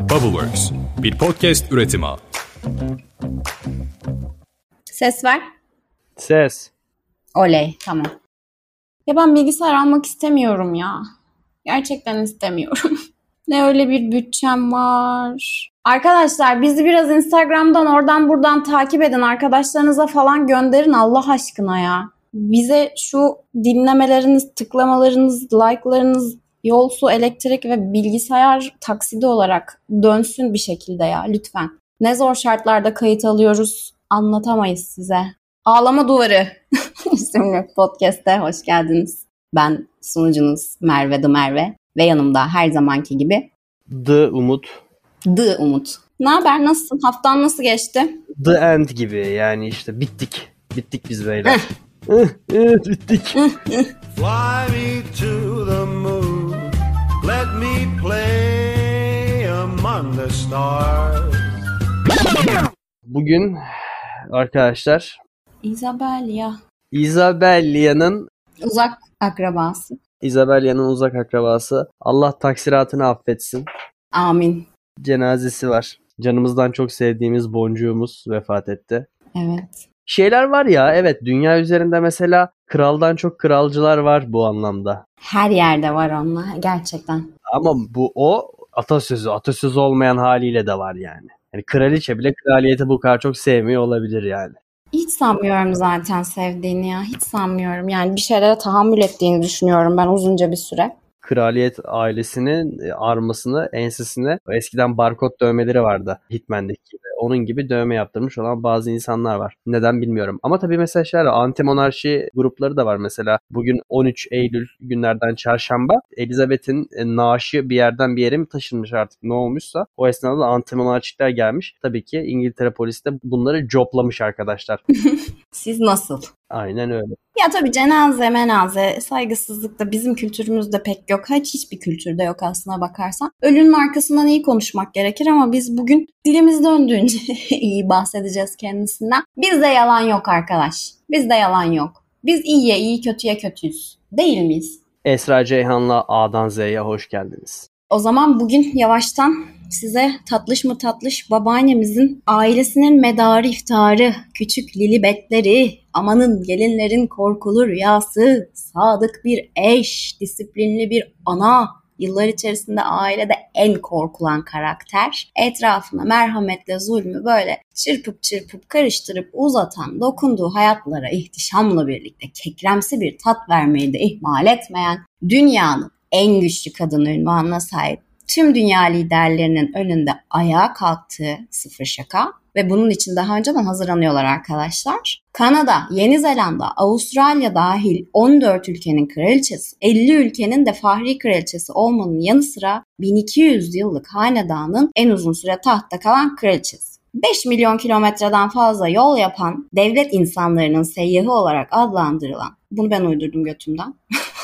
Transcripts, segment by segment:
Bubbleworks, bir podcast üretimi. Ses ver. Ses. Oley, tamam. Ya ben bilgisayar almak istemiyorum ya. Gerçekten istemiyorum. ne öyle bir bütçem var. Arkadaşlar bizi biraz Instagram'dan oradan buradan takip edin. Arkadaşlarınıza falan gönderin Allah aşkına ya. Bize şu dinlemeleriniz, tıklamalarınız, like'larınız, yol, su, elektrik ve bilgisayar taksidi olarak dönsün bir şekilde ya lütfen. Ne zor şartlarda kayıt alıyoruz anlatamayız size. Ağlama Duvarı isimli podcast'e hoş geldiniz. Ben sunucunuz Merve The Merve ve yanımda her zamanki gibi The Umut. The Umut. Ne haber? Nasılsın? Haftan nasıl geçti? The End gibi yani işte bittik. Bittik biz beyler. evet bittik. Fly me to the moon. Among the stars. Bugün arkadaşlar Isabella. Isabellia'nın Uzak akrabası. Isabellia'nın uzak akrabası. Allah taksiratını affetsin. Amin. Cenazesi var. Canımızdan çok sevdiğimiz boncuğumuz vefat etti. Evet. Şeyler var ya evet dünya üzerinde mesela kraldan çok kralcılar var bu anlamda. Her yerde var onlar gerçekten. Ama bu o atasözü, atasözü olmayan haliyle de var yani. Yani kraliçe bile kraliyeti bu kadar çok sevmiyor olabilir yani. Hiç sanmıyorum zaten sevdiğini ya. Hiç sanmıyorum. Yani bir şeylere tahammül ettiğini düşünüyorum ben uzunca bir süre. Kraliyet ailesinin e, armasını, ensesine eskiden barkod dövmeleri vardı Hitman'daki gibi. Onun gibi dövme yaptırmış olan bazı insanlar var. Neden bilmiyorum. Ama tabii mesela şeyler anti monarşi grupları da var mesela. Bugün 13 Eylül günlerden çarşamba Elizabeth'in e, naaşı bir yerden bir yere mi taşınmış artık ne olmuşsa o esnada anti monarşikler gelmiş. Tabii ki İngiltere polisi de bunları coplamış arkadaşlar. Siz nasıl? Aynen öyle. Ya tabii cenaze, menaze, saygısızlık da bizim kültürümüzde pek yok. Hiç hiçbir kültürde yok aslına bakarsan. Ölünün arkasından iyi konuşmak gerekir ama biz bugün dilimiz döndüğünce iyi bahsedeceğiz kendisinden. Bizde yalan yok arkadaş. Bizde yalan yok. Biz iyiye iyi, kötüye kötüyüz. Değil miyiz? Esra Ceyhan'la A'dan Z'ye hoş geldiniz. O zaman bugün yavaştan size tatlış mı tatlış babaannemizin ailesinin medarı iftarı, küçük lilibetleri, amanın gelinlerin korkulu rüyası, sadık bir eş, disiplinli bir ana, yıllar içerisinde ailede en korkulan karakter, etrafına merhametle zulmü böyle çırpıp çırpıp karıştırıp uzatan, dokunduğu hayatlara ihtişamla birlikte kekremsi bir tat vermeyi de ihmal etmeyen, dünyanın en güçlü kadın ünvanına sahip tüm dünya liderlerinin önünde ayağa kalktığı sıfır şaka ve bunun için daha önceden hazırlanıyorlar arkadaşlar. Kanada, Yeni Zelanda, Avustralya dahil 14 ülkenin kraliçesi, 50 ülkenin de fahri kraliçesi olmanın yanı sıra 1200 yıllık hanedanın en uzun süre tahtta kalan kraliçesi. 5 milyon kilometreden fazla yol yapan devlet insanlarının seyyahı olarak adlandırılan, bunu ben uydurdum götümden.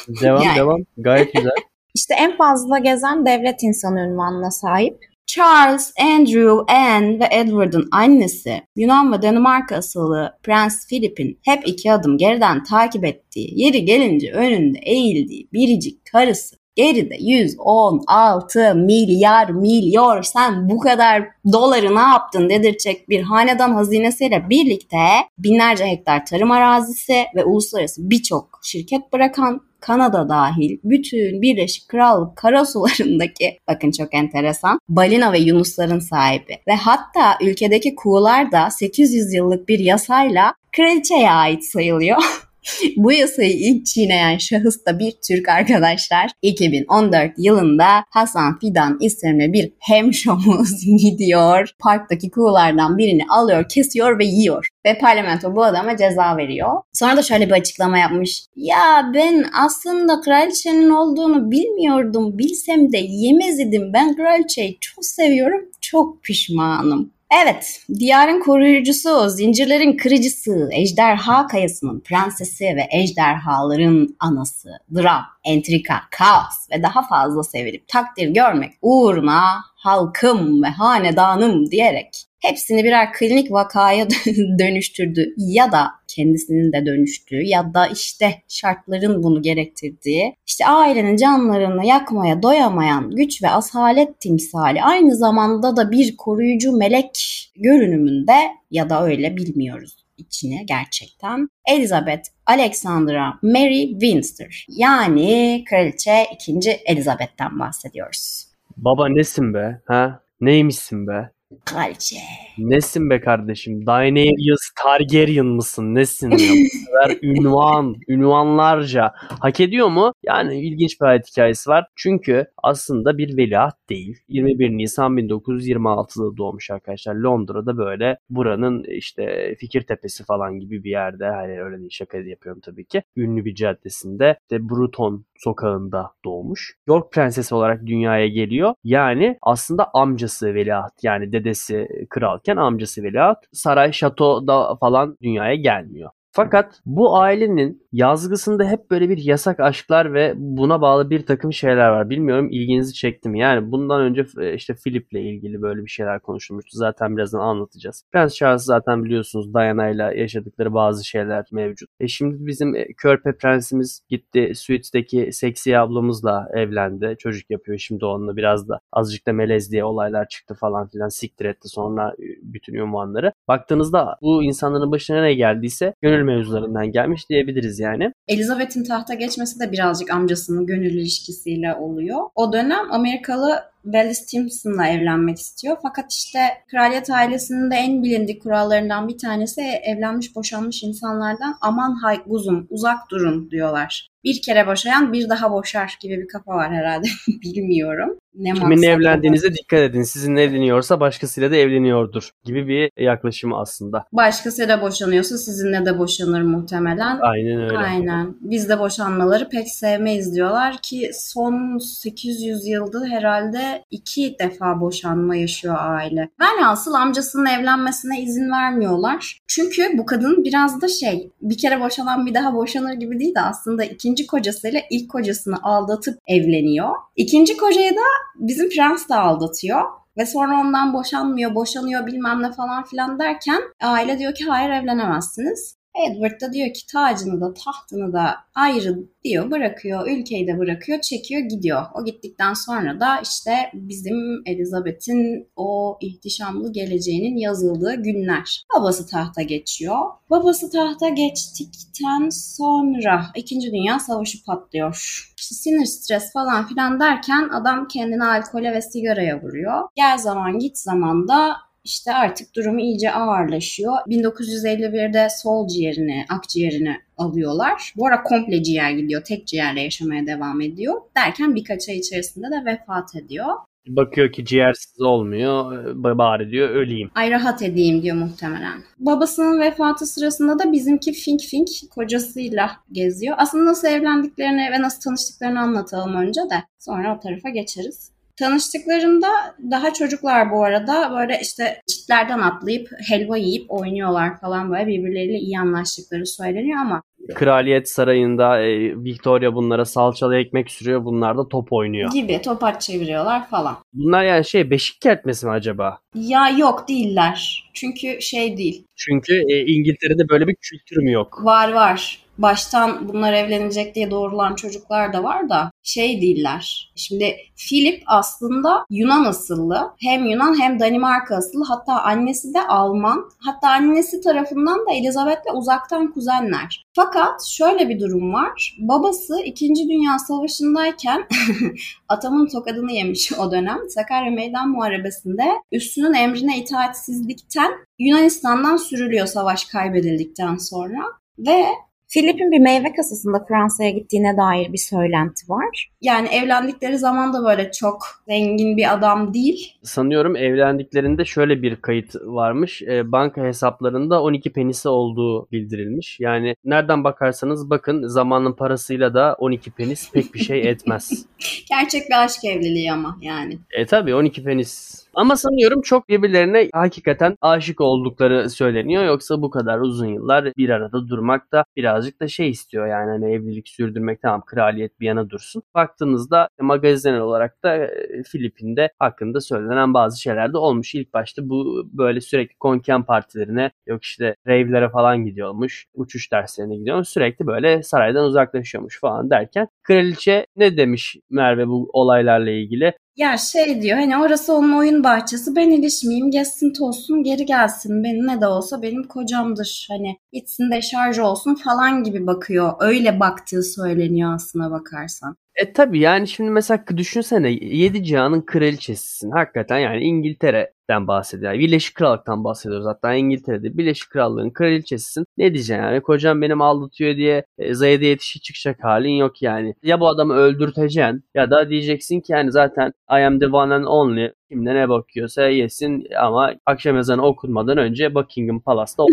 Devam Yani. devam. Gayet güzel. İşte en fazla gezen devlet insanı ünvanına sahip. Charles, Andrew, Anne ve Edward'ın annesi Yunan ve Danimarka asıllı Prens Philip'in hep iki adım geriden takip ettiği, yeri gelince önünde eğildiği biricik karısı geride 116 milyar milyon sen bu kadar doları ne yaptın dedirtecek bir hanedan hazinesiyle birlikte binlerce hektar tarım arazisi ve uluslararası birçok şirket bırakan Kanada dahil bütün Birleşik Krallık karasularındaki bakın çok enteresan balina ve yunusların sahibi ve hatta ülkedeki kuğular da 800 yıllık bir yasayla kraliçeye ait sayılıyor. Bu yasayı ilk çiğneyen şahıs da bir Türk arkadaşlar. 2014 yılında Hasan Fidan isimli bir hemşomuz gidiyor. Parktaki kuğulardan birini alıyor, kesiyor ve yiyor. Ve parlamento bu adama ceza veriyor. Sonra da şöyle bir açıklama yapmış. Ya ben aslında kraliçenin olduğunu bilmiyordum. Bilsem de yemez idim. Ben kraliçeyi çok seviyorum. Çok pişmanım. Evet, diyarın koruyucusu, zincirlerin kırıcısı, ejderha kayasının prensesi ve ejderhaların anası, dram, entrika, kaos ve daha fazla sevilip takdir görmek uğruna halkım ve hanedanım diyerek hepsini birer klinik vakaya dönüştürdü ya da kendisinin de dönüştüğü ya da işte şartların bunu gerektirdiği işte ailenin canlarını yakmaya doyamayan güç ve asalet timsali aynı zamanda da bir koruyucu melek görünümünde ya da öyle bilmiyoruz içine gerçekten. Elizabeth Alexandra Mary Windsor yani Kraliçe 2. Elizabeth'ten bahsediyoruz. Baba nesin be? Ha? Neymişsin be? Kraliçe. Nesin be kardeşim? Daenerys Targaryen mısın? Nesin sefer ünvan, ünvanlarca. Hak ediyor mu? Yani ilginç bir hayat hikayesi var. Çünkü aslında bir veliaht değil. 21 Nisan 1926'da doğmuş arkadaşlar. Londra'da böyle buranın işte Fikirtepesi falan gibi bir yerde. Hani öyle değil şaka yapıyorum tabii ki. Ünlü bir caddesinde. İşte Bruton sokağında doğmuş. York prensesi olarak dünyaya geliyor. Yani aslında amcası veliaht yani dedesi kralken amcası veliaht saray şatoda falan dünyaya gelmiyor. Fakat bu ailenin yazgısında hep böyle bir yasak aşklar ve buna bağlı bir takım şeyler var. Bilmiyorum ilginizi çekti mi? Yani bundan önce e, işte Philip'le ilgili böyle bir şeyler konuşulmuştu. Zaten birazdan anlatacağız. Prens Charles zaten biliyorsunuz Diana ile yaşadıkları bazı şeyler mevcut. E şimdi bizim e, Körpe prensimiz gitti Suits'teki seksi ablamızla evlendi. Çocuk yapıyor şimdi onunla biraz da azıcık da melez diye olaylar çıktı falan filan siktir etti sonra e, bütün ünvanları. Baktığınızda bu insanların başına ne geldiyse gönül mevzularından gelmiş diyebiliriz yani. Elizabeth'in tahta geçmesi de birazcık amcasının gönül ilişkisiyle oluyor. O dönem Amerikalı Belly Stimpson'la evlenmek istiyor. Fakat işte kraliyet ailesinin de en bilindik kurallarından bir tanesi evlenmiş boşanmış insanlardan aman hay kuzum uzak durun diyorlar. Bir kere boşayan bir daha boşar gibi bir kafa var herhalde. Bilmiyorum. Ne Kiminle evlendiğinize dikkat edin. Sizinle evleniyorsa başkasıyla da evleniyordur gibi bir yaklaşım aslında. Başkasıyla boşanıyorsa sizinle de boşanır muhtemelen. Aynen öyle. Aynen. Biz de boşanmaları pek sevmeyiz diyorlar ki son 800 yılda herhalde iki defa boşanma yaşıyor aile. Velhasıl amcasının evlenmesine izin vermiyorlar. Çünkü bu kadın biraz da şey bir kere boşanan bir daha boşanır gibi değil de aslında ikinci kocasıyla ilk kocasını aldatıp evleniyor. İkinci kocayı da bizim prens de aldatıyor. Ve sonra ondan boşanmıyor, boşanıyor bilmem ne falan filan derken aile diyor ki hayır evlenemezsiniz. Edward da diyor ki tacını da tahtını da ayrı diyor bırakıyor ülkeyi de bırakıyor çekiyor gidiyor. O gittikten sonra da işte bizim Elizabeth'in o ihtişamlı geleceğinin yazıldığı günler. Babası tahta geçiyor. Babası tahta geçtikten sonra 2. Dünya Savaşı patlıyor. İşte sinir stres falan filan derken adam kendini alkole ve sigaraya vuruyor. Gel zaman git zaman da işte artık durumu iyice ağırlaşıyor. 1951'de sol ciğerini, akciğerini alıyorlar. Bu ara komple ciğer gidiyor. Tek ciğerle yaşamaya devam ediyor. Derken birkaç ay içerisinde de vefat ediyor. Bakıyor ki ciğersiz olmuyor. Bari diyor öleyim. Ay rahat edeyim diyor muhtemelen. Babasının vefatı sırasında da bizimki Fink Fink kocasıyla geziyor. Aslında nasıl evlendiklerini ve nasıl tanıştıklarını anlatalım önce de. Sonra o tarafa geçeriz. Tanıştıklarında daha çocuklar bu arada böyle işte çitlerden atlayıp helva yiyip oynuyorlar falan böyle birbirleriyle iyi anlaştıkları söyleniyor ama Kraliyet Sarayı'nda e, Victoria bunlara salçalı ekmek sürüyor. Bunlar da top oynuyor. Gibi topaç çeviriyorlar falan. Bunlar yani şey beşik kertmesi mi acaba? Ya yok değiller. Çünkü şey değil. Çünkü e, İngiltere'de böyle bir kültür mü yok? Var var baştan bunlar evlenecek diye doğrulan çocuklar da var da şey değiller. Şimdi Philip aslında Yunan asıllı. Hem Yunan hem Danimarka asıllı. Hatta annesi de Alman. Hatta annesi tarafından da Elizabeth'le uzaktan kuzenler. Fakat şöyle bir durum var. Babası 2. Dünya Savaşı'ndayken atamın tokadını yemiş o dönem. Sakarya Meydan Muharebesi'nde üstünün emrine itaatsizlikten Yunanistan'dan sürülüyor savaş kaybedildikten sonra. Ve Philip'in bir meyve kasasında Fransa'ya gittiğine dair bir söylenti var. Yani evlendikleri zaman da böyle çok zengin bir adam değil. Sanıyorum evlendiklerinde şöyle bir kayıt varmış. E, banka hesaplarında 12 penisi olduğu bildirilmiş. Yani nereden bakarsanız bakın zamanın parasıyla da 12 penis pek bir şey etmez. Gerçek bir aşk evliliği ama yani. E tabi 12 penis ama sanıyorum çok birbirlerine hakikaten aşık oldukları söyleniyor. Yoksa bu kadar uzun yıllar bir arada durmak da biraz birazcık da şey istiyor yani hani evlilik sürdürmek tamam kraliyet bir yana dursun. Baktığınızda magazinel olarak da e, Filipin'de hakkında söylenen bazı şeyler de olmuş. İlk başta bu böyle sürekli konken partilerine yok işte rave'lere falan gidiyormuş. Uçuş derslerine gidiyormuş. Sürekli böyle saraydan uzaklaşıyormuş falan derken kraliçe ne demiş Merve bu olaylarla ilgili? Ya şey diyor hani orası onun oyun bahçesi ben ilişmeyeyim gezsin tozsun geri gelsin. Benim ne de olsa benim kocamdır. Hani gitsin de şarj olsun falan gibi bakıyor. Öyle baktığı söyleniyor aslına bakarsan. E tabi yani şimdi mesela düşünsene 7 cihanın kraliçesisin. Hakikaten yani İngiltere'den bahsediyor. Yani Birleşik Krallık'tan bahsediyoruz. Hatta İngiltere'de Birleşik Krallığın kraliçesisin. Ne diyeceksin yani kocam benim aldatıyor diye e, Zayed'e yetişi çıkacak halin yok yani. Ya bu adamı öldürteceksin ya da diyeceksin ki yani zaten I am the one and only. Kimde ne bakıyorsa yesin ama akşam ezanı okunmadan önce Buckingham Palace'da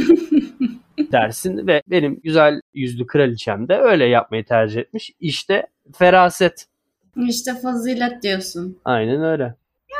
dersin ve benim güzel yüzlü kraliçem de öyle yapmayı tercih etmiş. İşte feraset. İşte fazilet diyorsun. Aynen öyle.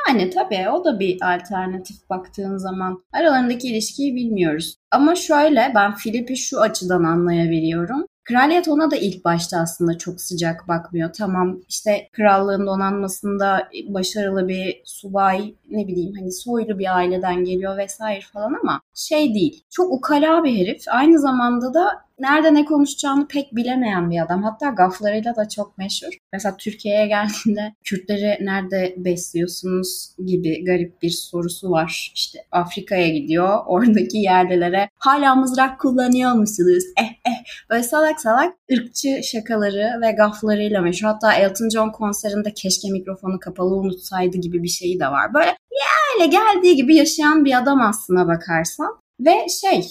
Yani tabii o da bir alternatif baktığın zaman. Aralarındaki ilişkiyi bilmiyoruz. Ama şöyle ben Filip'i şu açıdan anlayabiliyorum. Kraliyet ona da ilk başta aslında çok sıcak bakmıyor. Tamam işte krallığın donanmasında başarılı bir subay ne bileyim hani soylu bir aileden geliyor vesaire falan ama şey değil. Çok ukala bir herif. Aynı zamanda da nerede ne konuşacağını pek bilemeyen bir adam. Hatta gaflarıyla da çok meşhur. Mesela Türkiye'ye geldiğinde Kürtleri nerede besliyorsunuz gibi garip bir sorusu var. İşte Afrika'ya gidiyor. Oradaki yerlilere hala mızrak kullanıyor musunuz? Eh eh. Böyle salak salak ırkçı şakaları ve gaflarıyla meşhur. Hatta Elton John konserinde keşke mikrofonu kapalı unutsaydı gibi bir şeyi de var. Böyle yani geldiği gibi yaşayan bir adam aslına bakarsan. Ve şey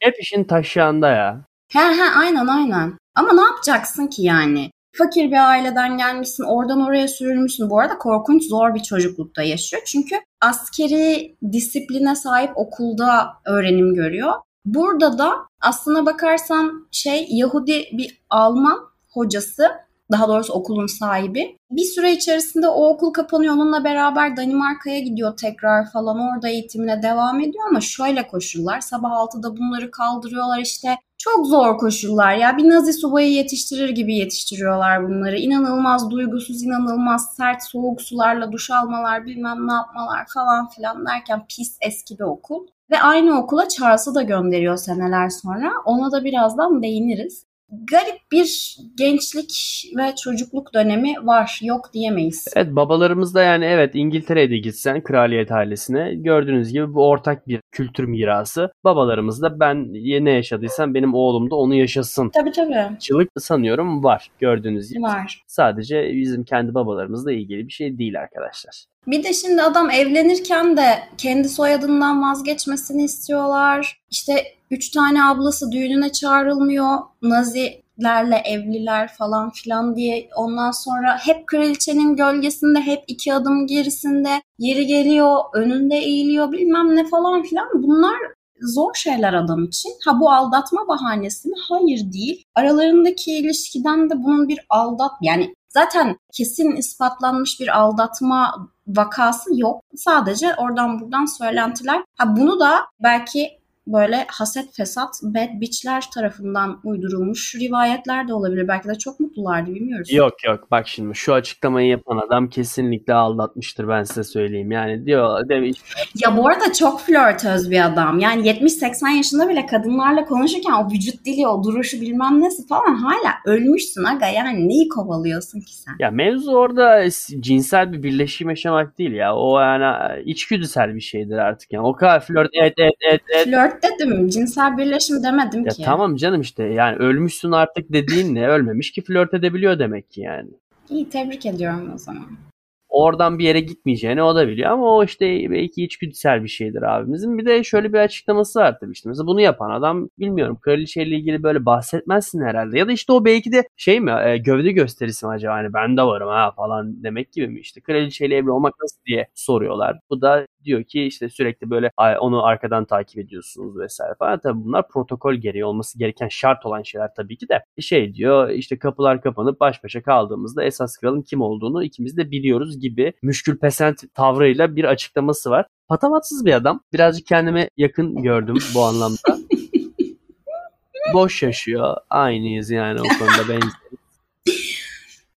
hep işin taşıyanda ya. He he aynen aynen. Ama ne yapacaksın ki yani? Fakir bir aileden gelmişsin, oradan oraya sürülmüşsün. Bu arada korkunç zor bir çocuklukta yaşıyor. Çünkü askeri disipline sahip okulda öğrenim görüyor. Burada da aslına bakarsan şey Yahudi bir Alman hocası daha doğrusu okulun sahibi. Bir süre içerisinde o okul kapanıyor. Onunla beraber Danimarka'ya gidiyor tekrar falan. Orada eğitimine devam ediyor ama şöyle koşullar. Sabah 6'da bunları kaldırıyorlar işte. Çok zor koşullar ya. Bir Nazi subayı yetiştirir gibi yetiştiriyorlar bunları. İnanılmaz duygusuz, inanılmaz sert, soğuk sularla duş almalar, bilmem ne yapmalar falan filan derken pis eski bir okul. Ve aynı okula Charles'ı da gönderiyor seneler sonra. Ona da birazdan değiniriz garip bir gençlik ve çocukluk dönemi var. Yok diyemeyiz. Evet babalarımız da yani evet İngiltere'ye de gitsen kraliyet ailesine gördüğünüz gibi bu ortak bir kültür mirası. Babalarımız da ben ne yaşadıysam benim oğlum da onu yaşasın. Tabii tabii. Çılık sanıyorum var gördüğünüz gibi. Var. Sadece bizim kendi babalarımızla ilgili bir şey değil arkadaşlar. Bir de şimdi adam evlenirken de kendi soyadından vazgeçmesini istiyorlar. İşte üç tane ablası düğününe çağrılmıyor. Nazilerle evliler falan filan diye ondan sonra hep kraliçenin gölgesinde hep iki adım gerisinde yeri geliyor önünde eğiliyor bilmem ne falan filan bunlar zor şeyler adam için. Ha bu aldatma bahanesi mi? Hayır değil. Aralarındaki ilişkiden de bunun bir aldat yani zaten kesin ispatlanmış bir aldatma vakası yok. Sadece oradan buradan söylentiler. Ha bunu da belki böyle haset fesat bad bitchler tarafından uydurulmuş rivayetler de olabilir. Belki de çok mutlulardı bilmiyoruz. Yok yok bak şimdi şu açıklamayı yapan adam kesinlikle aldatmıştır ben size söyleyeyim. Yani diyor demiş. Ya bu arada çok flörtöz bir adam. Yani 70-80 yaşında bile kadınlarla konuşurken o vücut dili, o duruşu bilmem nesi falan hala ölmüşsün aga. Yani neyi kovalıyorsun ki sen? Ya mevzu orada cinsel bir birleşim yaşamak değil ya. O yani içgüdüsel bir şeydir artık. Yani o kadar flört evet evet evet. evet. Flört dedim. Cinsel birleşim demedim ya ki. Tamam canım işte yani ölmüşsün artık dediğin ne? Ölmemiş ki flört edebiliyor demek ki yani. İyi tebrik ediyorum o zaman oradan bir yere gitmeyeceğini o da biliyor ama o işte belki içgüdüsel bir şeydir abimizin. Bir de şöyle bir açıklaması var tabii işte. Mesela bunu yapan adam bilmiyorum kraliçeyle ilgili böyle bahsetmezsin herhalde. Ya da işte o belki de şey mi e, gövde gösterisi mi acaba hani ben de varım ha falan demek gibi mi işte kraliçeyle evli olmak nasıl diye soruyorlar. Bu da diyor ki işte sürekli böyle onu arkadan takip ediyorsunuz vesaire falan. Tabii bunlar protokol gereği olması gereken şart olan şeyler tabii ki de. Şey diyor işte kapılar kapanıp baş başa kaldığımızda esas kralın kim olduğunu ikimiz de biliyoruz gibi müşkül pesent tavrıyla bir açıklaması var. Patavatsız bir adam. Birazcık kendime yakın gördüm bu anlamda. boş yaşıyor. Aynıyız yani o konuda benzeriz.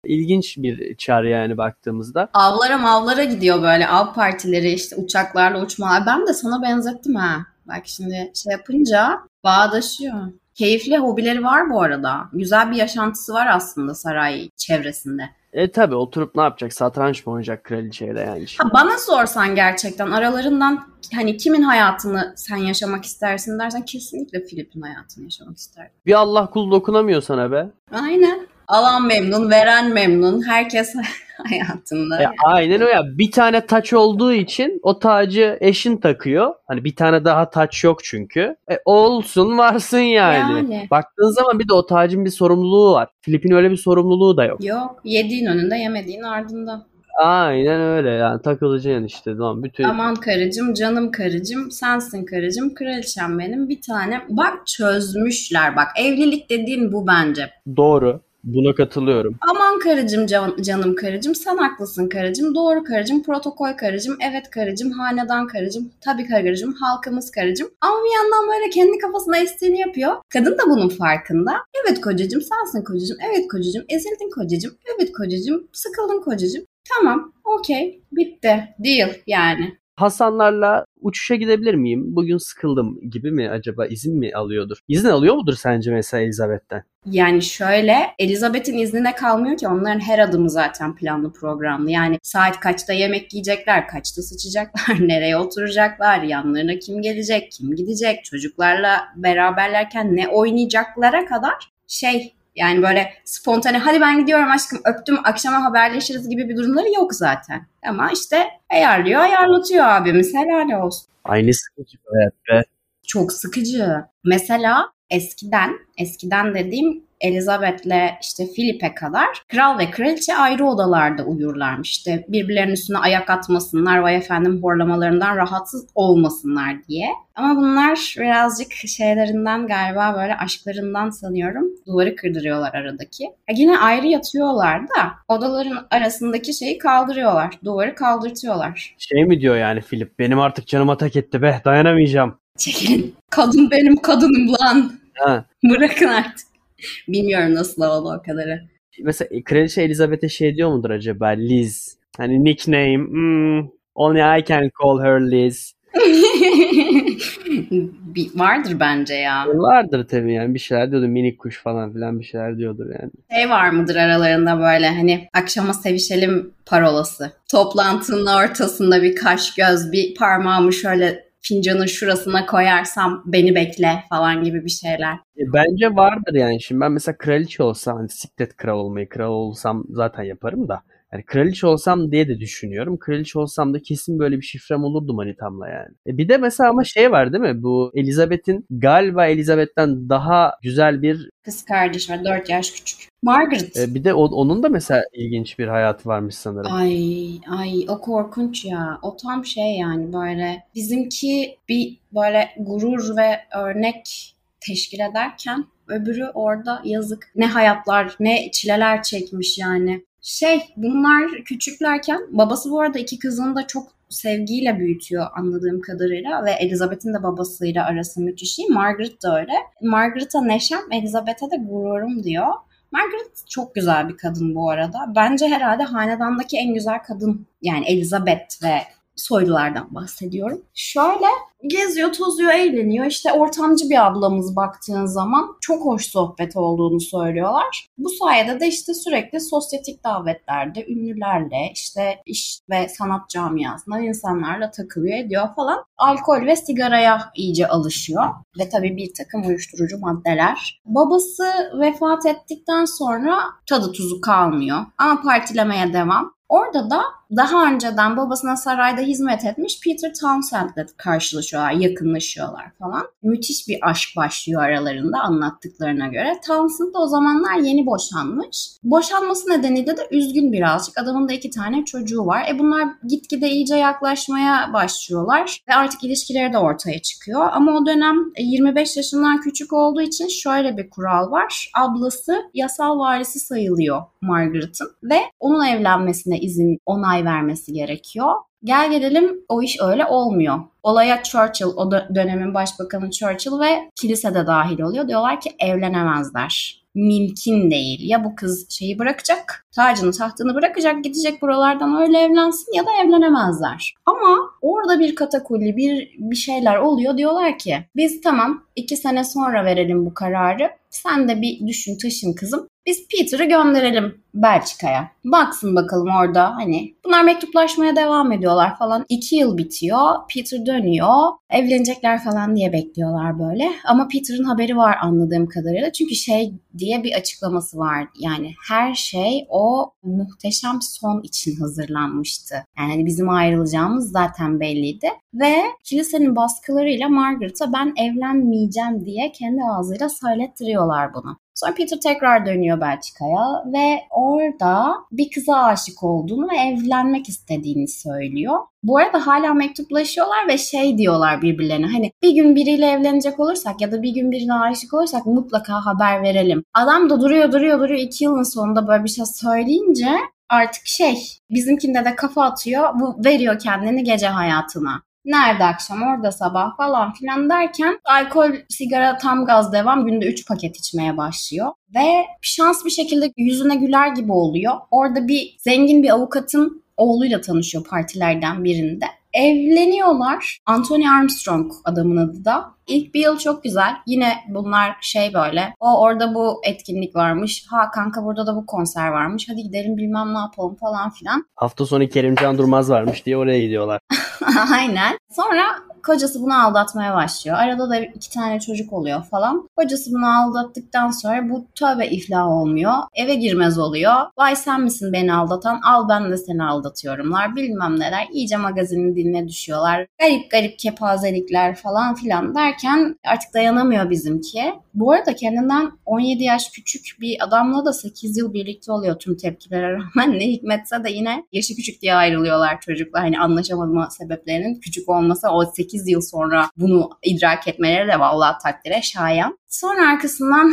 İlginç bir çar yani baktığımızda. Avlara mavlara gidiyor böyle av partileri işte uçaklarla uçmalar. Ben de sana benzettim ha. Bak şimdi şey yapınca bağdaşıyor. Keyifli hobileri var bu arada. Güzel bir yaşantısı var aslında saray çevresinde. E tabi oturup ne yapacak? Satranç mı oynayacak kraliçeyle yani? Ha, bana sorsan gerçekten aralarından hani kimin hayatını sen yaşamak istersin dersen kesinlikle Filip'in hayatını yaşamak isterdim. Bir Allah kul dokunamıyor sana be. Aynen. Alan memnun, veren memnun. Herkes hayatında. E, aynen ya. Bir tane taç olduğu için o tacı eşin takıyor. Hani bir tane daha taç yok çünkü. E, olsun varsın yani. Yani. Baktığın zaman bir de o tacın bir sorumluluğu var. Filip'in öyle bir sorumluluğu da yok. Yok. Yediğin önünde yemediğin ardında. Aynen öyle yani takılacaksın işte. Tamam, bütün Aman karıcığım, canım karıcığım, sensin karıcığım, kraliçem benim bir tane. Bak çözmüşler bak. Evlilik dediğin bu bence. doğru. Buna katılıyorum. Aman karıcığım, can- canım karıcığım, sen haklısın karıcığım, doğru karıcığım, protokol karıcığım, evet karıcığım, hanedan karıcığım, tabii karıcığım, halkımız karıcığım. Ama bir yandan böyle kendi kafasına estiğini yapıyor. Kadın da bunun farkında. Evet kocacığım, sensin kocacığım, evet kocacığım, ezildin kocacığım, evet kocacığım, sıkıldın kocacığım. Tamam, okey, bitti. Deal yani. Hasanlarla uçuşa gidebilir miyim? Bugün sıkıldım gibi mi acaba? izin mi alıyordur? İzin alıyor mudur sence mesela Elizabeth'ten? Yani şöyle Elizabeth'in iznine kalmıyor ki onların her adımı zaten planlı programlı. Yani saat kaçta yemek yiyecekler, kaçta sıçacaklar, nereye oturacaklar, yanlarına kim gelecek, kim gidecek, çocuklarla beraberlerken ne oynayacaklara kadar şey yani böyle spontane hadi ben gidiyorum aşkım öptüm akşama haberleşiriz gibi bir durumları yok zaten. Ama işte ayarlıyor ayarlatıyor abimiz helal olsun. Aynı sıkıcı hayat be. Çok sıkıcı. Mesela eskiden, eskiden dediğim Elizabeth'le işte Philip'e kadar kral ve kraliçe ayrı odalarda uyurlarmış. İşte birbirlerinin üstüne ayak atmasınlar vay efendim horlamalarından rahatsız olmasınlar diye. Ama bunlar birazcık şeylerinden galiba böyle aşklarından sanıyorum duvarı kırdırıyorlar aradaki. Ya yine ayrı yatıyorlar da odaların arasındaki şeyi kaldırıyorlar. Duvarı kaldırtıyorlar. Şey mi diyor yani Filip? Benim artık canım atak etti be dayanamayacağım. Çekilin. Kadın benim kadınım lan. Ha. Bırakın artık. Bilmiyorum nasıl oldu o kadarı. Mesela Kraliçe Elizabeth'e şey diyor mudur acaba? Liz. Hani nickname. Hmm, only I can call her Liz. Vardır bence ya. Vardır tabii yani bir şeyler diyordu. Minik kuş falan filan bir şeyler diyordur yani. Şey var mıdır aralarında böyle hani akşama sevişelim parolası. Toplantının ortasında bir kaş göz bir parmağımı şöyle fincanın şurasına koyarsam beni bekle falan gibi bir şeyler. E, bence vardır yani. Şimdi ben mesela kraliçe olsam hani siklet kral olmayı kral olsam zaten yaparım da. Yani kraliçe olsam diye de düşünüyorum. Kraliçe olsam da kesin böyle bir şifrem olurdu manitamla yani. E bir de mesela ama şey var değil mi? Bu Elizabeth'in galiba Elizabeth'ten daha güzel bir Kız kardeş var 4 yaş küçük. Margaret. e, bir de o- onun da mesela ilginç bir hayatı varmış sanırım. Ay ay o korkunç ya. O tam şey yani böyle bizimki bir böyle gurur ve örnek teşkil ederken öbürü orada yazık ne hayatlar ne çileler çekmiş yani. Şey bunlar küçüklerken babası bu arada iki kızını da çok sevgiyle büyütüyor anladığım kadarıyla ve Elizabeth'in de babasıyla arası müthiş iyi. Margaret da öyle. Margaret'a neşem, Elizabeth'e de gururum diyor. Margaret çok güzel bir kadın bu arada. Bence herhalde hanedandaki en güzel kadın. Yani Elizabeth ve soylulardan bahsediyorum. Şöyle geziyor, tozuyor, eğleniyor. İşte ortamcı bir ablamız baktığın zaman çok hoş sohbet olduğunu söylüyorlar. Bu sayede de işte sürekli sosyetik davetlerde ünlülerle işte iş ve sanat camiasında insanlarla takılıyor ediyor falan. Alkol ve sigaraya iyice alışıyor. Ve tabii bir takım uyuşturucu maddeler. Babası vefat ettikten sonra tadı tuzu kalmıyor. Ama partilemeye devam. Orada da daha önceden babasına sarayda hizmet etmiş Peter Townsend'le karşılaşıyorlar, yakınlaşıyorlar falan. Müthiş bir aşk başlıyor aralarında anlattıklarına göre. Townsend de o zamanlar yeni boşanmış. Boşanması nedeniyle de üzgün birazcık. Adamın da iki tane çocuğu var. E bunlar gitgide iyice yaklaşmaya başlıyorlar ve artık ilişkileri de ortaya çıkıyor. Ama o dönem e, 25 yaşından küçük olduğu için şöyle bir kural var. Ablası yasal varisi sayılıyor Margaret'ın ve onun evlenmesine izin onay vermesi gerekiyor. Gel gelelim o iş öyle olmuyor. Olaya Churchill, o dönemin başbakanı Churchill ve kilise de dahil oluyor. Diyorlar ki evlenemezler mümkün değil. Ya bu kız şeyi bırakacak, tacını tahtını bırakacak, gidecek buralardan öyle evlensin ya da evlenemezler. Ama orada bir katakulli, bir, bir şeyler oluyor. Diyorlar ki biz tamam iki sene sonra verelim bu kararı. Sen de bir düşün taşın kızım. Biz Peter'ı gönderelim Belçika'ya. Baksın bakalım orada hani. Bunlar mektuplaşmaya devam ediyorlar falan. İki yıl bitiyor. Peter dönüyor. Evlenecekler falan diye bekliyorlar böyle. Ama Peter'ın haberi var anladığım kadarıyla. Çünkü şey diye bir açıklaması var. Yani her şey o muhteşem son için hazırlanmıştı. Yani hani bizim ayrılacağımız belliydi. Ve kilisenin baskılarıyla Margaret'a ben evlenmeyeceğim diye kendi ağzıyla söylettiriyorlar bunu. Sonra Peter tekrar dönüyor Belçika'ya ve orada bir kıza aşık olduğunu ve evlenmek istediğini söylüyor. Bu arada hala mektuplaşıyorlar ve şey diyorlar birbirlerine hani bir gün biriyle evlenecek olursak ya da bir gün birine aşık olursak mutlaka haber verelim. Adam da duruyor duruyor duruyor iki yılın sonunda böyle bir şey söyleyince artık şey bizimkinde de kafa atıyor bu veriyor kendini gece hayatına. Nerede akşam orada sabah falan filan derken alkol sigara tam gaz devam günde 3 paket içmeye başlıyor. Ve şans bir şekilde yüzüne güler gibi oluyor. Orada bir zengin bir avukatın oğluyla tanışıyor partilerden birinde. Evleniyorlar. Anthony Armstrong adamın adı da. İlk bir yıl çok güzel. Yine bunlar şey böyle. O orada bu etkinlik varmış. Ha kanka burada da bu konser varmış. Hadi gidelim bilmem ne yapalım falan filan. Hafta sonu Kerimcan Durmaz varmış diye oraya gidiyorlar. Aynen. Sonra kocası bunu aldatmaya başlıyor. Arada da iki tane çocuk oluyor falan. Kocası bunu aldattıktan sonra bu tövbe iflah olmuyor. Eve girmez oluyor. Vay sen misin beni aldatan? Al ben de seni aldatıyorumlar. Bilmem neler. İyice magazinin diline düşüyorlar. Garip garip kepazelikler falan filan derken artık dayanamıyor bizimki. Bu arada kendinden 17 yaş küçük bir adamla da 8 yıl birlikte oluyor tüm tepkilere rağmen. Ne hikmetse de yine yaşı küçük diye ayrılıyorlar çocuklar. Hani anlaşamama sebeplerinin küçük olması o 8 yıl sonra bunu idrak etmeleri de vallahi takdire şayan. Sonra arkasından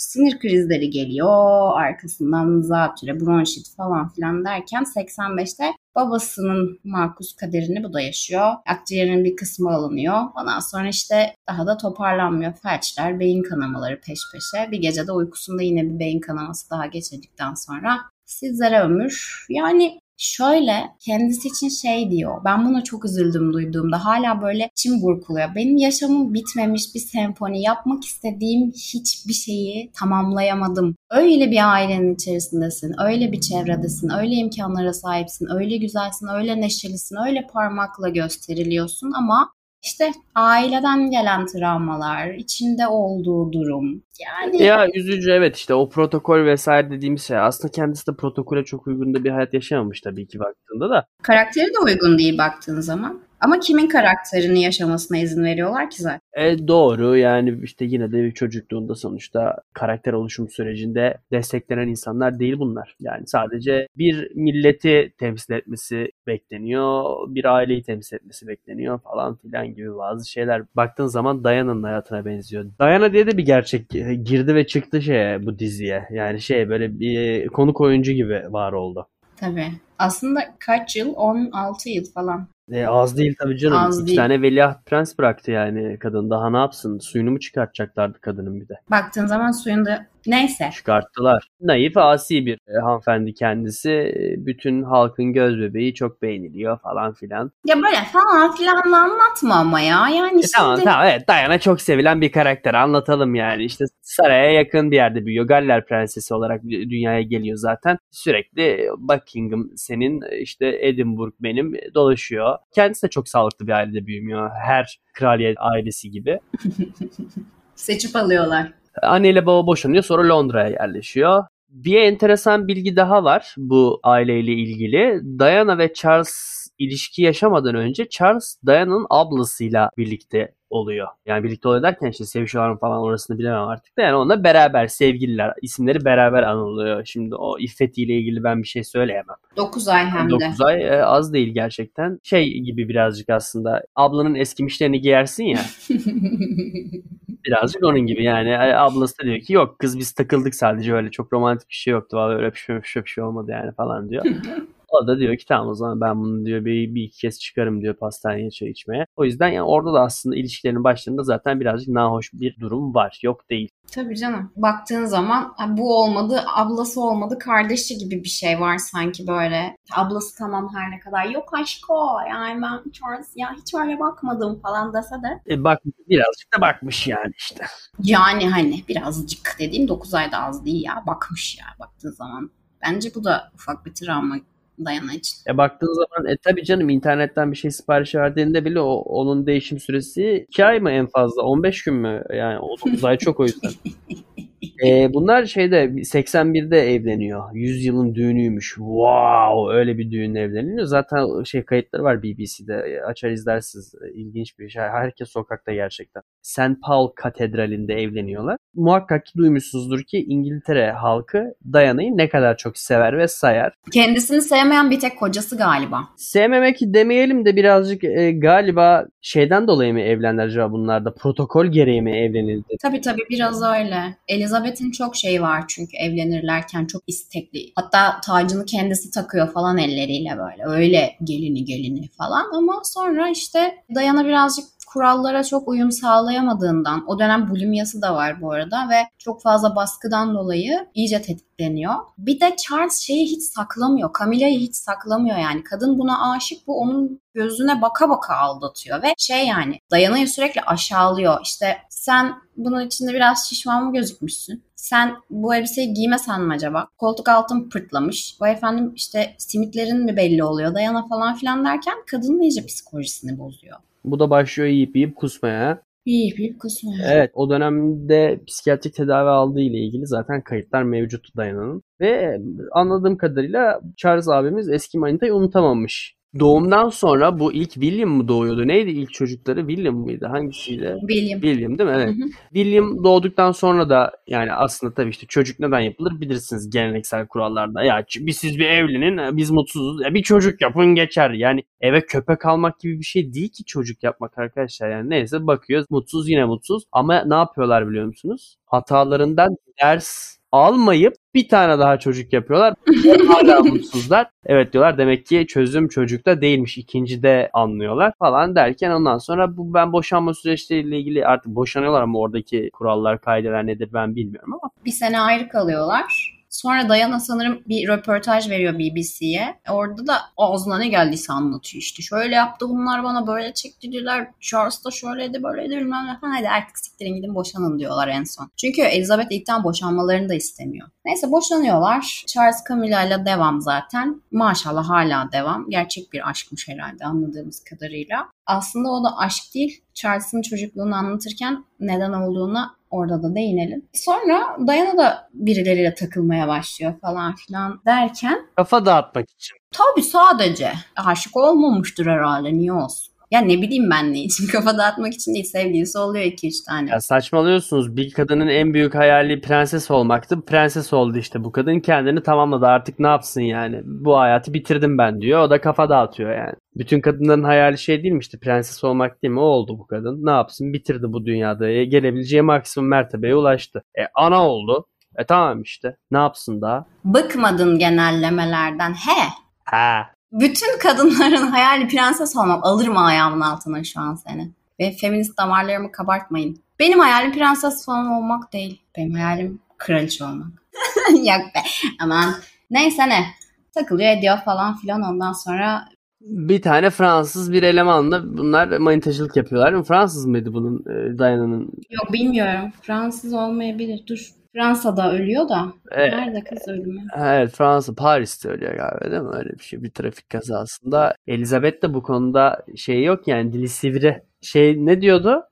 sinir krizleri geliyor. Arkasından zatüre, bronşit falan filan derken 85'te babasının Markus kaderini bu da yaşıyor. Akciğerinin bir kısmı alınıyor. Ondan sonra işte daha da toparlanmıyor. Felçler, beyin kanamaları peş peşe. Bir gecede uykusunda yine bir beyin kanaması daha geçirdikten sonra sizlere ömür. Yani Şöyle kendisi için şey diyor. Ben buna çok üzüldüm duyduğumda. Hala böyle içim burkuluyor. Benim yaşamım bitmemiş bir senfoni. Yapmak istediğim hiçbir şeyi tamamlayamadım. Öyle bir ailenin içerisindesin. Öyle bir çevredesin. Öyle imkanlara sahipsin. Öyle güzelsin. Öyle neşelisin. Öyle parmakla gösteriliyorsun ama işte aileden gelen travmalar, içinde olduğu durum. Yani Ya üzücü evet işte o protokol vesaire dediğimiz şey. Aslında kendisi de protokole çok uygun da bir hayat yaşamamış tabii ki baktığında da. karakteri de uygun değil baktığın zaman. Ama kimin karakterini yaşamasına izin veriyorlar ki zaten? E, doğru yani işte yine de bir çocukluğunda sonuçta karakter oluşum sürecinde desteklenen insanlar değil bunlar. Yani sadece bir milleti temsil etmesi bekleniyor, bir aileyi temsil etmesi bekleniyor falan filan gibi bazı şeyler. Baktığın zaman Diana'nın hayatına benziyor. Diana diye de bir gerçek girdi ve çıktı şeye bu diziye. Yani şey böyle bir konuk oyuncu gibi var oldu. Tabii. Aslında kaç yıl? 16 yıl falan. E, az değil tabii canım. Az İki değil. tane veliaht prens bıraktı yani kadın. Daha ne yapsın? Suyunu mu çıkartacaklardı kadının bir de? Baktığın zaman suyunda neyse. Çıkarttılar. Naif, asi bir e, hanımefendi kendisi. E, Bütün halkın göz bebeği çok beğeniliyor falan filan. Ya böyle falan filan da anlatma ama ya. Yani E, tamam şimdi tamam evet Diana çok sevilen bir karakter anlatalım yani. İşte saraya yakın bir yerde büyüyor. Galler prensesi olarak dü- dünyaya geliyor zaten. Sürekli Buckingham senin işte Edinburgh benim dolaşıyor. Kendisi de çok sağlıklı bir ailede büyümüyor. Her kraliyet ailesi gibi. seçip alıyorlar. Anne ile baba boşanıyor sonra Londra'ya yerleşiyor. Bir enteresan bilgi daha var bu aileyle ilgili. Diana ve Charles ilişki yaşamadan önce Charles Diana'nın ablasıyla birlikte oluyor. Yani birlikte oluyor derken işte sevişiyorlar mı falan orasını bilemem artık da yani onunla beraber sevgililer isimleri beraber anılıyor. Şimdi o iffetiyle ilgili ben bir şey söyleyemem. 9 ay hem de. 9 ay e, az değil gerçekten. Şey gibi birazcık aslında ablanın eskimişlerini giyersin ya. Birazcık onun gibi yani E, ablası da diyor ki yok kız biz takıldık sadece öyle çok romantik bir şey yoktu. Vallahi öyle öpüşme öpüşme bir şey olmadı yani falan diyor. O da diyor ki tamam o zaman ben bunu diyor bir, bir iki kez çıkarım diyor pastaneye çay içmeye. O yüzden yani orada da aslında ilişkilerin başlarında zaten birazcık nahoş bir durum var. Yok değil. Tabii canım. Baktığın zaman bu olmadı, ablası olmadı, kardeşi gibi bir şey var sanki böyle. Ablası tamam her ne kadar yok aşk o yani ben Charles ya hiç öyle bakmadım falan dese de. E bak birazcık da bakmış yani işte. Yani hani birazcık dediğim 9 ayda az değil ya bakmış ya baktığın zaman. Bence bu da ufak bir travma Dayana için. E baktığın zaman e tabii canım internetten bir şey sipariş verdiğinde bile o, onun değişim süresi 2 ay mı en fazla 15 gün mü? Yani 9 ay çok o yüzden. E, bunlar şeyde 81'de evleniyor. 100 yılın düğünüymüş. Wow öyle bir düğün evleniyor. Zaten şey kayıtları var BBC'de. Açar izlersiniz. İlginç bir şey. Herkes sokakta gerçekten. St. Paul Katedrali'nde evleniyorlar. Muhakkak ki duymuşsunuzdur ki İngiltere halkı Diana'yı ne kadar çok sever ve sayar. Kendisini sevmeyen bir tek kocası galiba. Sevmemek demeyelim de birazcık e, galiba şeyden dolayı mı evlendiler acaba bunlarda? Protokol gereği mi evlenildi? Tabii tabii biraz öyle. Elizabeth'in çok şeyi var çünkü evlenirlerken çok istekli. Hatta tacını kendisi takıyor falan elleriyle böyle. Öyle gelini gelini falan ama sonra işte Diana birazcık kurallara çok uyum sağlayamadığından, o dönem bulimyası da var bu arada ve çok fazla baskıdan dolayı iyice tetikleniyor. Bir de Charles şeyi hiç saklamıyor. Camilla'yı hiç saklamıyor yani. Kadın buna aşık bu onun gözüne baka baka aldatıyor ve şey yani Dayana'yı sürekli aşağılıyor. İşte sen bunun içinde biraz şişman mı gözükmüşsün? Sen bu elbiseyi giymesen mi acaba? Koltuk altın pırtlamış. Bu efendim işte simitlerin mi belli oluyor? Dayana falan filan derken kadının iyice psikolojisini bozuyor. Bu da başlıyor yiyip yiyip kusmaya. Yiyip yiyip kusmaya. Evet o dönemde psikiyatrik tedavi aldığı ile ilgili zaten kayıtlar mevcut Dayana'nın. Ve anladığım kadarıyla Charles abimiz eski manitayı unutamamış. Doğumdan sonra bu ilk William mı doğuyordu? Neydi ilk çocukları? William mıydı? Hangisiydi? William. William değil mi? Evet. Hı hı. William doğduktan sonra da yani aslında tabii işte çocuk neden yapılır bilirsiniz geleneksel kurallarda. Ya bir siz bir evlenin biz mutsuzuz. Ya bir çocuk yapın geçer. Yani eve köpek almak gibi bir şey değil ki çocuk yapmak arkadaşlar. Yani neyse bakıyoruz mutsuz yine mutsuz. Ama ne yapıyorlar biliyor musunuz? Hatalarından ders almayıp bir tane daha çocuk yapıyorlar. Hala mutsuzlar. Evet diyorlar demek ki çözüm çocukta değilmiş. İkinci de anlıyorlar falan derken ondan sonra bu ben boşanma süreçleriyle ilgili artık boşanıyorlar ama oradaki kurallar kaideler nedir ben bilmiyorum ama. Bir sene ayrı kalıyorlar. Sonra Diana sanırım bir röportaj veriyor BBC'ye. Orada da ağzına ne geldiyse anlatıyor işte. Şöyle yaptı bunlar bana böyle çektirdiler. Charles da şöyleydi böyleydi bilmem ne. Hadi artık siktirin gidin boşanın diyorlar en son. Çünkü Elizabeth ilkten boşanmalarını da istemiyor. Neyse boşanıyorlar. Charles Camilla ile devam zaten. Maşallah hala devam. Gerçek bir aşkmış herhalde anladığımız kadarıyla. Aslında o da aşk değil. Charles'ın çocukluğunu anlatırken neden olduğuna orada da değinelim. Sonra Diana da birileriyle takılmaya başlıyor falan filan derken Kafa dağıtmak için. tabii sadece aşık olmamıştır herhalde niye olsun. Ya ne bileyim ben ne için kafa dağıtmak için değil sevgilisi oluyor 2-3 tane. Ya saçmalıyorsunuz. Bir kadının en büyük hayali prenses olmaktı. Prenses oldu işte. Bu kadın kendini tamamladı. Artık ne yapsın yani? Bu hayatı bitirdim ben diyor. O da kafa dağıtıyor yani. Bütün kadınların hayali şey değil mi işte prenses olmak değil mi? O oldu bu kadın. Ne yapsın? Bitirdi bu dünyada. E, gelebileceği maksimum mertebeye ulaştı. E ana oldu. E tamam işte. Ne yapsın daha? Bıkmadın genellemelerden. He. Ha. Bütün kadınların hayali prenses olmak. Alırım ayağımın altına şu an seni. Ve feminist damarlarımı kabartmayın. Benim hayalim prenses falan olmak değil. Benim hayalim kraliçe olmak. Yok be. Aman. Neyse ne. Takılıyor ediyor falan filan ondan sonra Bir tane Fransız bir elemanla bunlar manitacılık yapıyorlar. Fransız mıydı bunun e, Diana'nın? Yok bilmiyorum. Fransız olmayabilir. Dur. Fransa'da ölüyor da. Evet. Nerede kız ölümü? Evet Fransa Paris'te ölüyor galiba değil mi? Öyle bir şey bir trafik kazasında. Elizabeth de bu konuda şey yok yani dili sivri. Şey ne diyordu?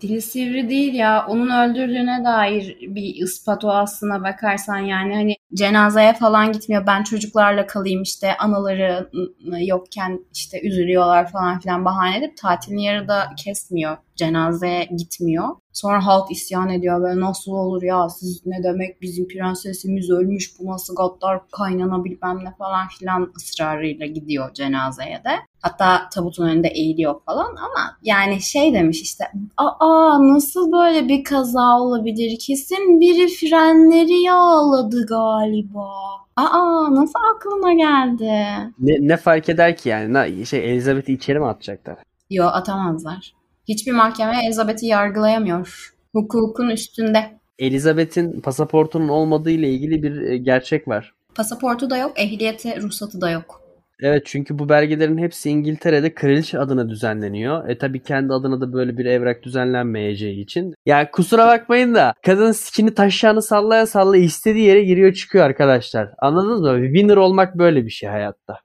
Dili sivri değil ya. Onun öldürdüğüne dair bir ispat o aslına bakarsan yani hani cenazeye falan gitmiyor. Ben çocuklarla kalayım işte anaları yokken işte üzülüyorlar falan filan bahane edip tatilini yarıda kesmiyor. Cenazeye gitmiyor. Sonra halk isyan ediyor böyle nasıl olur ya siz ne demek bizim prensesimiz ölmüş bu nasıl gaddar kaynana bilmem ne falan filan ısrarıyla gidiyor cenazeye de. Hatta tabutun önünde eğiliyor falan ama yani şey demiş işte aa nasıl böyle bir kaza olabilir kesin biri frenleri yağladı galiba. Aa nasıl aklına geldi? Ne, ne fark eder ki yani? Na, şey Elizabeth'i içeri mi atacaklar? Yo atamazlar. Hiçbir mahkeme Elizabeth'i yargılayamıyor. Hukukun üstünde. Elizabeth'in pasaportunun olmadığı ile ilgili bir e, gerçek var. Pasaportu da yok, ehliyeti, ruhsatı da yok. Evet çünkü bu belgelerin hepsi İngiltere'de kraliçe adına düzenleniyor. E tabi kendi adına da böyle bir evrak düzenlenmeyeceği için. Ya kusura bakmayın da kadın sikini taşağını sallaya sallaya istediği yere giriyor çıkıyor arkadaşlar. Anladınız mı? Winner olmak böyle bir şey hayatta.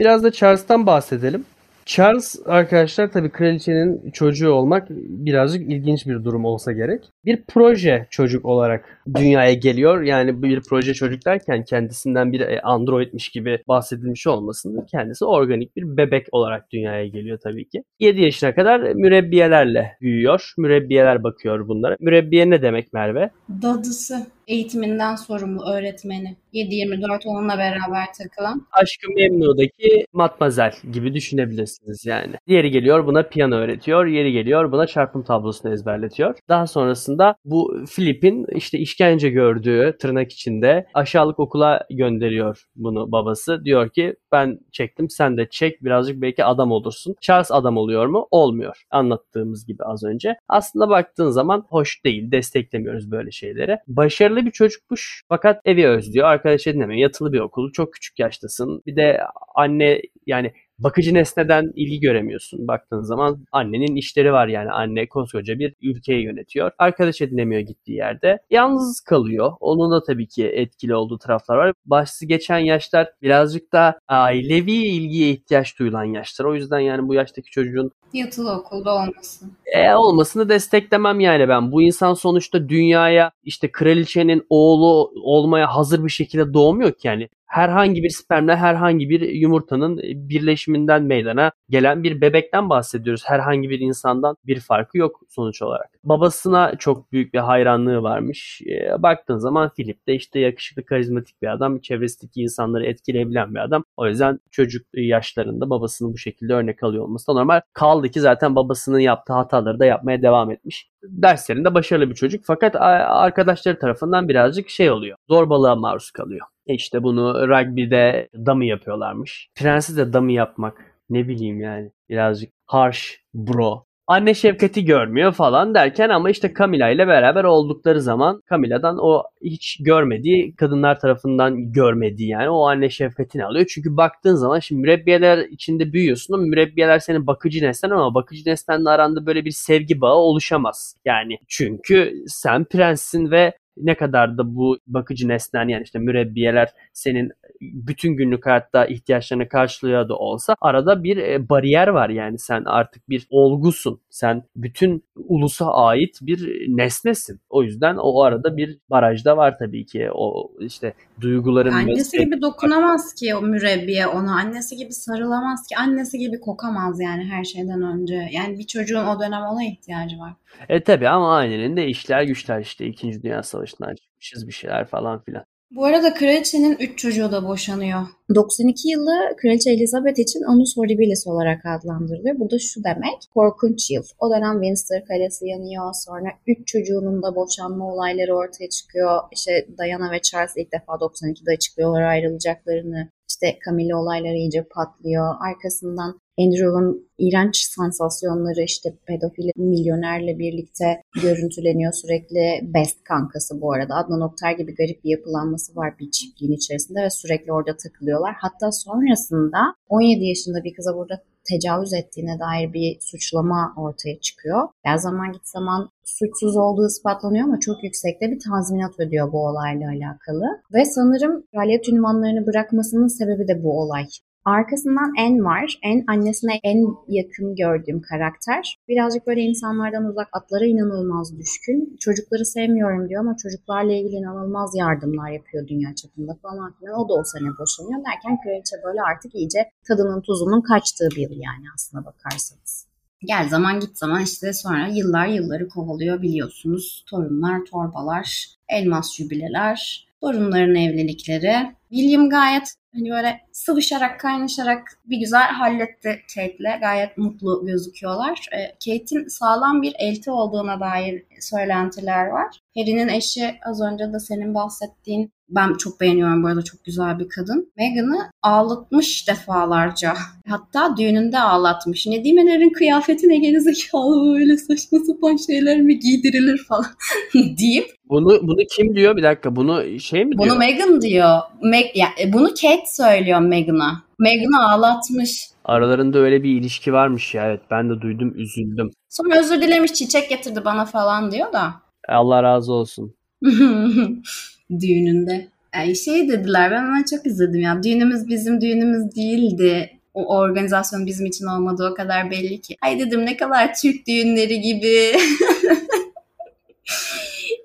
Biraz da Charles'tan bahsedelim. Charles arkadaşlar tabii kraliçenin çocuğu olmak birazcık ilginç bir durum olsa gerek. Bir proje çocuk olarak dünyaya geliyor. Yani bir proje çocuk derken kendisinden bir e, androidmiş gibi bahsedilmiş olmasın. Kendisi organik bir bebek olarak dünyaya geliyor tabii ki. 7 yaşına kadar mürebbiyelerle büyüyor. Mürebbiyeler bakıyor bunlara. Mürebbiye ne demek Merve? Dadısı. Eğitiminden sorumlu öğretmeni. 7-24 onunla beraber takılan. Aşkı Memnu'daki matmazel gibi düşünebilirsiniz yani. Diğeri geliyor buna piyano öğretiyor. Yeri geliyor buna çarpım tablosunu ezberletiyor. Daha sonrasında bu Filip'in işte işkence gördüğü tırnak içinde aşağılık okula gönderiyor bunu babası. Diyor ki ben çektim sen de çek birazcık belki adam olursun. Charles adam oluyor mu? Olmuyor. Anlattığımız gibi az önce. Aslında baktığın zaman hoş değil. Desteklemiyoruz böyle şeyleri. Başarılı bir çocukmuş fakat evi özlüyor. Arkadaş edinemiyor. Yatılı bir okul. Çok küçük yaştasın. Bir de anne yani bakıcı nesneden ilgi göremiyorsun. Baktığın zaman annenin işleri var yani anne koskoca bir ülkeyi yönetiyor. Arkadaş edinemiyor gittiği yerde. Yalnız kalıyor. Onun da tabii ki etkili olduğu taraflar var. Başlı geçen yaşlar birazcık da ailevi ilgiye ihtiyaç duyulan yaşlar. O yüzden yani bu yaştaki çocuğun Yatılı okulda olması. e, olmasını desteklemem yani ben. Bu insan sonuçta dünyaya işte kraliçenin oğlu olmaya hazır bir şekilde doğmuyor ki yani. Herhangi bir spermle herhangi bir yumurtanın birleşiminden meydana gelen bir bebekten bahsediyoruz. Herhangi bir insandan bir farkı yok sonuç olarak. Babasına çok büyük bir hayranlığı varmış. E, baktığın zaman Philip de işte yakışıklı, karizmatik bir adam. Çevresindeki insanları etkileyebilen bir adam. O yüzden çocuk yaşlarında babasının bu şekilde örnek alıyor olması da normal. Kaldı ki zaten babasının yaptığı hataları da yapmaya devam etmiş. Derslerinde başarılı bir çocuk fakat arkadaşları tarafından birazcık şey oluyor. Zorbalığa maruz kalıyor. E işte bunu rugby'de dummy yapıyorlarmış. Prensi de dummy yapmak ne bileyim yani birazcık harsh bro. Anne şefkati görmüyor falan derken ama işte Camila ile beraber oldukları zaman Camila'dan o hiç görmediği kadınlar tarafından görmediği yani o anne şefkatini alıyor. Çünkü baktığın zaman şimdi mürebbiyeler içinde büyüyorsun ama mürebbiyeler senin bakıcı nesnen ama bakıcı nesnenle aranda böyle bir sevgi bağı oluşamaz. Yani çünkü sen prenssin ve ne kadar da bu bakıcı nesnen yani işte mürebbiyeler senin bütün günlük hayatta ihtiyaçlarını karşılıyor da olsa arada bir e, bariyer var yani sen artık bir olgusun. Sen bütün ulusa ait bir nesnesin. O yüzden o arada bir barajda var tabii ki. O işte duyguların annesi gibi dokunamaz ki o mürebbiye ona. Annesi gibi sarılamaz ki. Annesi gibi kokamaz yani her şeyden önce. Yani bir çocuğun o dönem ona ihtiyacı var. E tabii ama ailenin de işler güçler işte 2. Dünya Savaşı'ndan çıkmışız bir şeyler falan filan. Bu arada kraliçenin 3 çocuğu da boşanıyor. 92 yılı Kraliçe Elizabeth için Annus Horribilis olarak adlandırılıyor. Bu da şu demek, korkunç yıl. O dönem Windsor Kalesi yanıyor. Sonra 3 çocuğunun da boşanma olayları ortaya çıkıyor. İşte Diana ve Charles ilk defa 92'de açıklıyorlar ayrılacaklarını. İşte Camilla olayları iyice patlıyor. Arkasından Andrew'un iğrenç sansasyonları işte pedofili milyonerle birlikte görüntüleniyor sürekli. Best kankası bu arada. Adnan Oktar gibi garip bir yapılanması var bir çiftliğin içerisinde ve sürekli orada takılıyorlar. Hatta sonrasında 17 yaşında bir kıza burada tecavüz ettiğine dair bir suçlama ortaya çıkıyor. Her zaman git zaman suçsuz olduğu ispatlanıyor ama çok yüksekte bir tazminat ödüyor bu olayla alakalı. Ve sanırım kraliyet ünvanlarını bırakmasının sebebi de bu olay. Arkasından En var. En annesine en yakın gördüğüm karakter. Birazcık böyle insanlardan uzak, atlara inanılmaz düşkün. Çocukları sevmiyorum diyor ama çocuklarla ilgili inanılmaz yardımlar yapıyor dünya çapında falan filan. O da o sene boşanıyor derken kraliçe böyle artık iyice tadının tuzunun kaçtığı bir yıl yani aslına bakarsanız. Gel zaman git zaman işte sonra yıllar yılları kovalıyor biliyorsunuz. Torunlar, torbalar, elmas jübileler, torunların evlilikleri. William gayet hani böyle sıvışarak kaynaşarak bir güzel halletti Kate'le. Gayet mutlu gözüküyorlar. E, Kate'in sağlam bir elti olduğuna dair söylentiler var. Harry'nin eşi az önce de senin bahsettiğin ben çok beğeniyorum bu arada çok güzel bir kadın. Meghan'ı ağlatmış defalarca. Hatta düğününde ağlatmış. Ne diyeyim Ener'in kıyafeti ne gerizekalı böyle saçma sapan şeyler mi giydirilir falan deyip. Bunu bunu kim diyor? Bir dakika bunu şey mi diyor? Bunu Meghan diyor. Meg, yani bunu Kate söylüyor Meghan'a. Meghan'ı ağlatmış. Aralarında öyle bir ilişki varmış ya. Evet ben de duydum üzüldüm. Sonra özür dilemiş çiçek getirdi bana falan diyor da. Allah razı olsun. Düğününde. Yani şey dediler ben ona çok üzüldüm ya. Düğünümüz bizim düğünümüz değildi. O organizasyon bizim için olmadı o kadar belli ki. Ay dedim ne kadar Türk düğünleri gibi.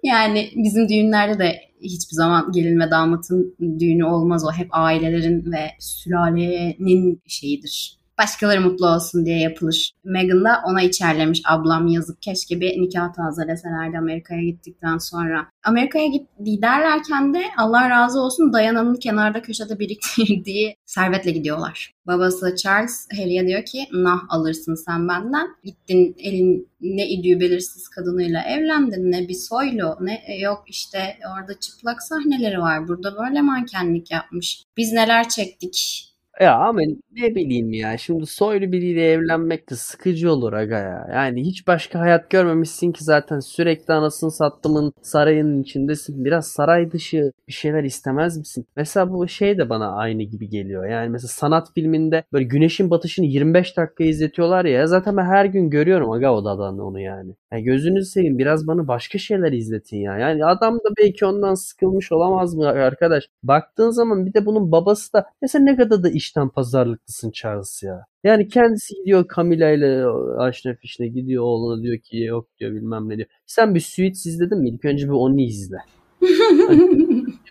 yani bizim düğünlerde de hiçbir zaman gelin ve damatın düğünü olmaz o. Hep ailelerin ve sülalenin şeyidir. Başkaları mutlu olsun diye yapılır. Meghan da ona içerlemiş ablam yazık keşke bir nikah tazeleselerdi Amerika'ya gittikten sonra. Amerika'ya giderlerken de Allah razı olsun Dayana'nın kenarda köşede biriktirdiği servetle gidiyorlar. Babası Charles Harry'e diyor ki nah alırsın sen benden. Gittin elin ne idüğü belirsiz kadınıyla evlendin ne bir soylu ne e, yok işte orada çıplak sahneleri var. Burada böyle mankenlik yapmış. Biz neler çektik ya ama ne bileyim ya şimdi soylu biriyle evlenmek de sıkıcı olur aga ya. Yani hiç başka hayat görmemişsin ki zaten sürekli anasını sattımın sarayının içindesin. Biraz saray dışı bir şeyler istemez misin? Mesela bu şey de bana aynı gibi geliyor. Yani mesela sanat filminde böyle güneşin batışını 25 dakika izletiyorlar ya. Zaten ben her gün görüyorum aga odadan onu yani. Yani gözünüzü seveyim biraz bana başka şeyler izletin ya. Yani adam da belki ondan sıkılmış olamaz mı arkadaş? Baktığın zaman bir de bunun babası da mesela ne kadar da işten pazarlıklısın Charles ya. Yani kendisi gidiyor Camila ile aşna fişne gidiyor oğluna diyor ki yok diyor bilmem ne diyor. Sen bir Suits izledin mi? İlk önce bir onu izle.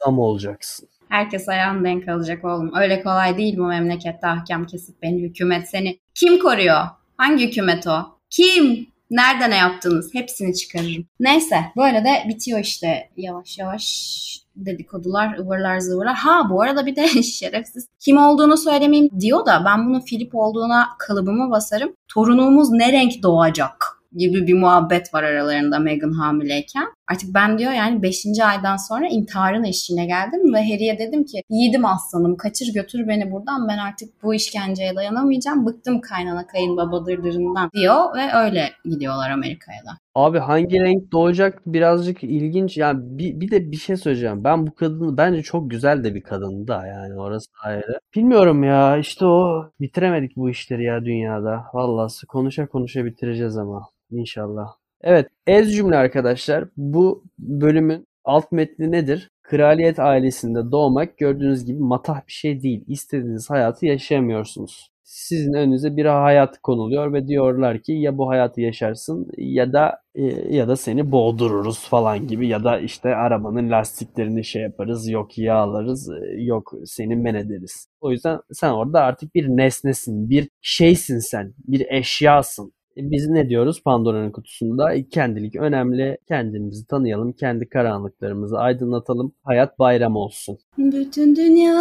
adam olacaksın. Herkes ayağını denk alacak oğlum. Öyle kolay değil bu memlekette ahkam kesip beni hükümet seni. Kim koruyor? Hangi hükümet o? Kim? Nerede ne yaptınız? Hepsini çıkarırım. Neyse böyle de bitiyor işte yavaş yavaş dedikodular, ıvırlar zıvırlar. Ha bu arada bir de şerefsiz kim olduğunu söylemeyeyim diyor da ben bunu Filip olduğuna kalıbımı basarım. Torunumuz ne renk doğacak? gibi bir muhabbet var aralarında Meghan hamileyken. Artık ben diyor yani 5. aydan sonra intiharın eşiğine geldim ve Harry'e dedim ki yiğidim aslanım kaçır götür beni buradan ben artık bu işkenceye dayanamayacağım. Bıktım kaynana kayınbaba dırdırından diyor ve öyle gidiyorlar Amerika'ya da. Abi hangi renk doğacak birazcık ilginç. Yani bir, bir de bir şey söyleyeceğim. Ben bu kadını bence çok güzel de bir kadındı da yani orası ayrı. Bilmiyorum ya işte o bitiremedik bu işleri ya dünyada. Vallahi konuşa konuşa bitireceğiz ama inşallah. Evet ez cümle arkadaşlar bu bölümün alt metni nedir? Kraliyet ailesinde doğmak gördüğünüz gibi matah bir şey değil. İstediğiniz hayatı yaşayamıyorsunuz sizin önünüze bir hayat konuluyor ve diyorlar ki ya bu hayatı yaşarsın ya da e, ya da seni boğdururuz falan gibi ya da işte arabanın lastiklerini şey yaparız yok yağlarız e, yok seni men ederiz. O yüzden sen orada artık bir nesnesin, bir şeysin sen, bir eşyasın. E, biz ne diyoruz Pandora'nın kutusunda? Kendilik önemli. Kendimizi tanıyalım. Kendi karanlıklarımızı aydınlatalım. Hayat bayram olsun. Bütün dünya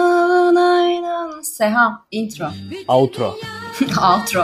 aynen. Seha. Intro. Outro. Outro.